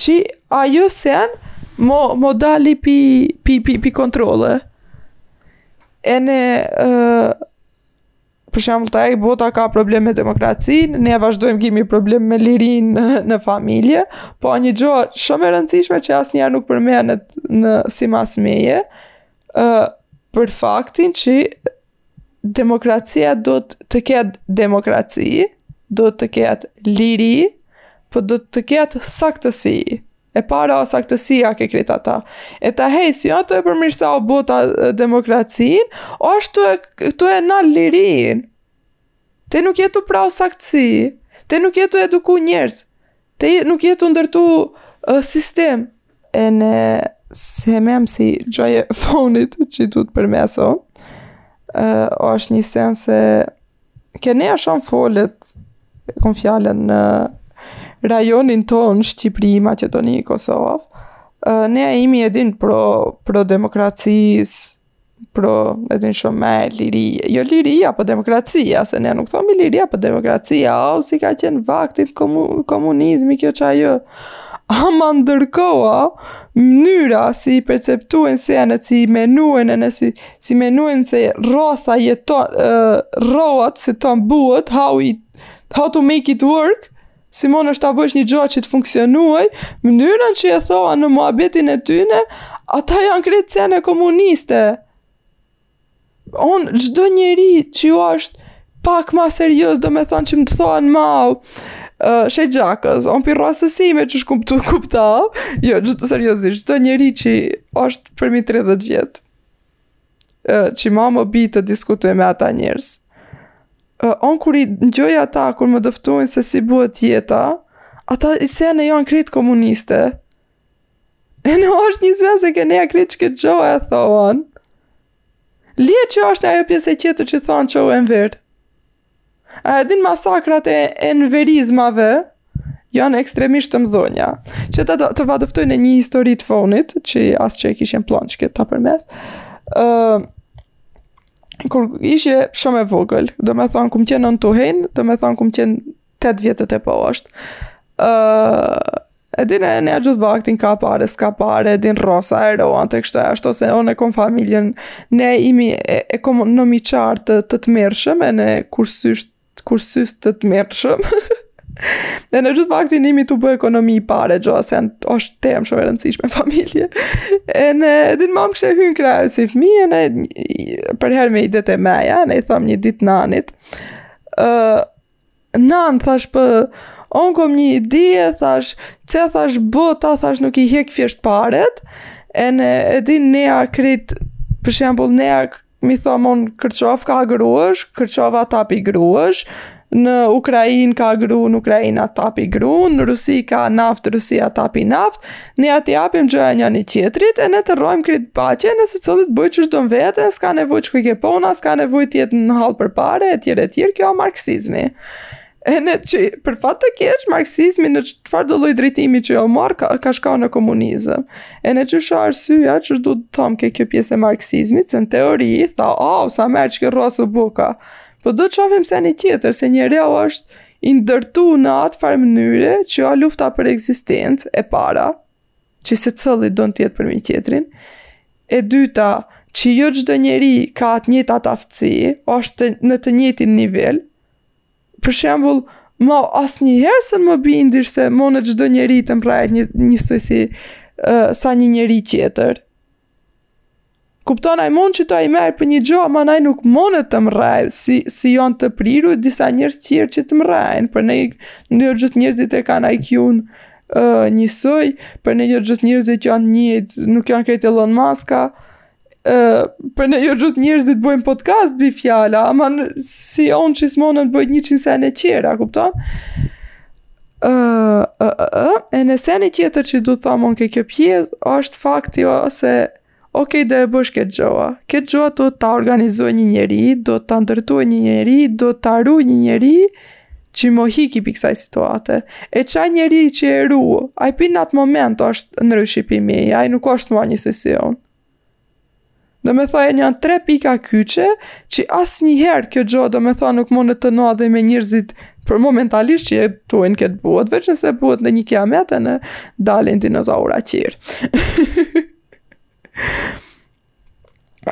Qi ajo sen mo ka dal pi pi pi pi kontrolle ene për shembull ta hajë bota ka problem me demokracinë ne vazhdojm kemi problem me lirinë në familje po një gjë shum e rëndësishme që asnjëher nuk përmenet në, simas meje për faktin qi Demokracia duhet të ketë demokraci, duhet të ketë liri, po duhet të ketë saktësi. E para o saktësia ke krejt ato. E ta hajë, si ato e përmirëson o bota demokracin, o ashtu e këtu ene lirin. Te nuk je tu prau saktësi, te nuk je tu eduku njerëz, te nuk je tu ndërtu uh, sistem. Ene semem si gjoja e fonit që du të përmeso, uh, është një sen se ke ne është shumë folet, kom fjalën në rajonin tonë Shqipëri, Maqedoni, Kosovë, uh, nea imi e din pro, pro demokracisë, pro e din shumë me liri, jo liria, po demokracia, se ne nuk thomi liria, po demokracia, au, si ka qenë vaktin komu, komunizmi kjo qajo, ama ndërkoha, mënyra si i perceptuen sene, si i menuen, e si, si menuen se rasa jeton, uh, rroat, si të mbuët, how, it, how to make it work, si mund është ta bësh një gjë që të funksionuaj, mënyrën që e thoan muhabetin e tyne, ata janë krejt sene komuniste. Unë, çdo njeri që është pak ma serioz, do me thonë që më të thoan ma, uh, shej gjakës, unë për rrasësime që shkum të kupta, jo, çdo seriozisht, çdo njeri që është përmi 30 vjetë. që ma më bi të diskutoj me ata njerëz. On kur i ngjoj ata kur më dëftojnë se si bëhet jeta, ato sene janë krejt komuniste. Ene është një zja se ke nea krejt që këtë gjo e thonë. Lije që është një ajo pjesë e qetër që thonë çou Enver. A e din masakrat e enverizmave janë ekstremisht të mdhonja. Qe të, të va dëftoj ene një histori të fonit, që as që e kishe n'plan që këtë ta përmes, uh, kur ishe shumë e vogël, do me thonë kum qenë në të hen, do me thonë kum qenë 8 vjet e poshtë. Uh, e din nea gjithë vaktin ka pare, s'ka pare, din rosa e roan të kështu ashtu, se onë e kom familjen, ne imi e, ekonomiqarë të tmerrshëm, ene kursysht, kursysht të tmerrshëm. Dhe ne gjithë vaktin imi të bëjë ekonomi i pare, gjo, sene, është temë shumë e rëndësishme n'familje. Ene, e din ma më kishte hy në kraj, si fëmi, ene, përherë me idet e meja, un i thom një ditë nanit, uh, Nan, thash për, onë kom një idije, thash, çe thash bota, thash nuk i hek fjesht paret, ene e din nea krit, për shembull nea me thon n'Kërçov ka gruash, Kërçova t'api gruash, në Ukrainë ka grunë, Ukraina t'api grun, në Rusi ka naft Rusia t'api naft, Ne ja të japim gjëja njëni-tjetrit, ene të rrojmë krejt bashkë, ene secilli t'bëjë çish do me veten, s'ka nevojë të shkojë ke puna, s'ka nevojë të jetë në hall për pare, e tjera, e tjera, kjo a marksizmi. Ene që, për fat të keq, marksizmi në çfarëdo lloj drejtimi që o marrë, ka, ka shku në komunizëm. Ene qe është arsyja çish do të thamë ke kjo pjesë e marksizmit, që në teori, tha, au, oh, sa mirë që ke rrosë buka. Po do të shohim senin tjetër, se njeriu është, i ndërtu në atë farë mënyre që a lufta për ekzistencë e para, që secilli don të jetë përmi tjetrin, e dyta, që jo çdo njeri ka të njëjtat aftësi, është në të njëjtin nivel, për shembull, ma asnjëherë s'un më bindish se mon çdo njeri të mrrijë një, njësoj si uh, sa një njeri tjetër, Kupton ai mund që ta i mirë për një gjo, ama ai nuk mundet të mrrijë, si, si janë të priru disa njerëz tjerë që të mrrijnë, prandaj jo gjithë njerëzit e kanë IQ-në uh, njësoj, prandaj jo gjithë njerëzit janë njëjtë, nuk janë krejt Elon Muska, uh, prandaj jo gjithë njerëzit bojnë podcast bie fjala, ama në, si unë që s'mon boj njëqind sene tjera, kupton? Ë, ë, ë, ë, ene seni tjetër që du të thamë unë ke kjo pjesë, është fakti o, se ok, do e bësh këtë gjo. Këtë gjo do ta organizojë një njeri, do ta ndërtojë një njeri, do ta rujë një njeri, që mos hikim pi kësaj situate. E qaj njeri që e ru, ai pi në atë moment është ndryshe pi meje, ai nuk është ma njësoj si un. Domethonë janë tre pika kyçe që asnjëherë kjo gjo domethonë nuk mundet të ndodhi me njerëzit për momentalisht që jetojnë këtë botë, veç nëse bohet një kiamet ene dalin dinozaura tjerë.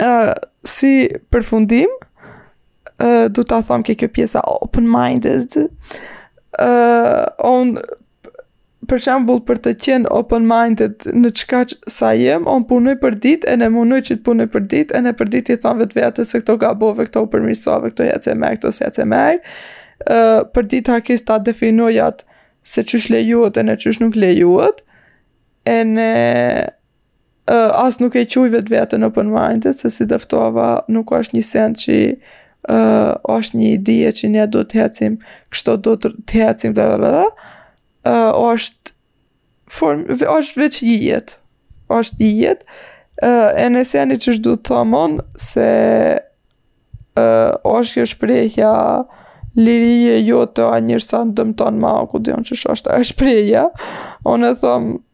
uh, si përfundim, uh, du të thom ke kjo pjesa open-minded, uh, un për shembull për të qenë open minded në çka sa jem, unë punoj përditë ene munoj që të punoj përditë ene përditë i tham vetëvetes se këtu gabove, këtu u përmirësove, këtu jeshe mirë, këtu s'jeshe mirë. ë uh, përditë hakis ta definoj atë se qysh lejohet ene qysh nuk lejohet. Ene uh, as nuk e quj vetëveten open minded, se si dëftova nuk është një sen që uh, është një ide që ne duhet të hecim, kështu duhet të hecim, dhe dhe dhe, uh, është, form, është veç një jetë, është një jetë, uh, ene seni çish du të tham un, se uh, është kjo shprehja, liria jote a derisa në dëmton ma, ku di unë qysh është shprehja, unë e thamë,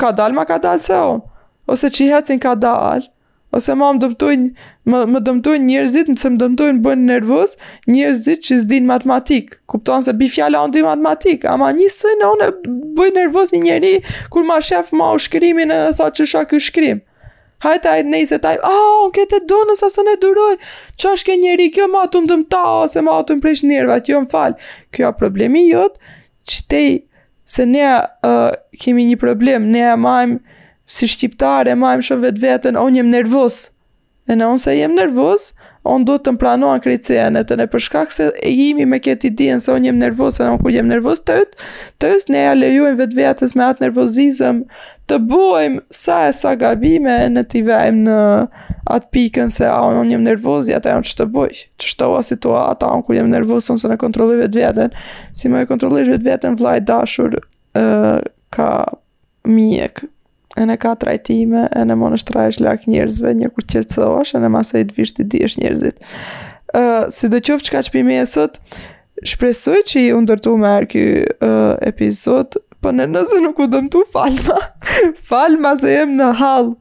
Kadalë ma kadalë se unë. Ose që hecin kadalë. Ose ma më dëmtojnë, më, më dëmtojnë njerëzit, nëse më dëmtojnë bëjnë nervoz, njerëzit që s'din matematik. Kupton se bie fjala unë di matematik, ama një sen më bën nervoz një njeri, kur ma shef mu shkrimin edhe thot çasht ky shkrim. Hajtë ajtë nejse taj, a, oh, unë këtë e do nësa së ne duroj, që është ke njeri, kjo ma të më dëmta, ose ma të më presh njerëve, kjo më falë. Ky o problemi jot, Qitej, se ne uh, kemi një problem, ne e majmë si shqiptarë, e majmë shumë vetveten, unë jem nervoz. Ene unë se jem nervoz, unë duhet të më pranohen krejt senet, ene për shkak se e jemi me këtë idenë, se unë jem nervoz, ene unë kur jem nervoz, të të ne ja lejojmë vetvetes me atë nervozizëm, të bëjmë sa e sa gabime ene t'i vejmë në atë pikën se a unë jam nervoz, ja ta jam që të bëj, qashtu o situata, unë kur jam nervoz, unë s'e kontrolloj vetveten, si mos e kontrollosh vetveten, vlla i dashur uh, ka mjek, ene ka trajtime, ene mundesh të rrish larg njerëzve, një kur qërë të e në masë e të vishë të djesh njerëzit. Uh, sidoqoftë kaq pi meje sot, Shpresoj që ju ndërtu me arë ky uh, epizod, po ene nëse nuk u dëmtu falma, falma se jem në hall,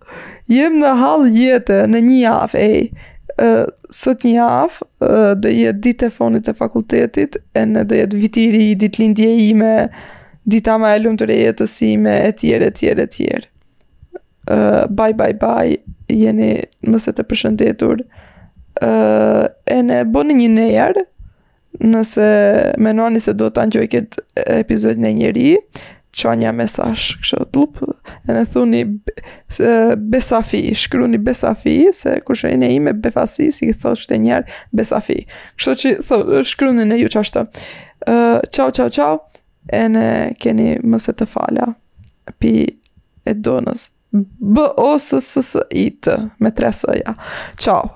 jem në hall jete në një javë, ej, uh, sot një javë, uh, do jetë dita e funit e fakultetit, ene do jetë Viti i Ri, ditëlindja ime, dita ma e lumtur e jetës ime, e tjere, e tjere, e tjere. Uh, bye bye bye, jeni mëse të përshëndetur. Uh, ene bëni një ner, nëse menoni se do ta ngjojë këtë epizod në njeri, çoni një mesazh, kështu të lus, ene thuni besafi, shkruni besafi, se kështu ene ime befasi, si i thoshte njëri besafi. Kështu që thë, shkruni ene ju qashtu. Uh, ciao, ciao, ciao, ene keni mëse të fala, pi Edonës. B O S S S I T me tre S ja. Ciao.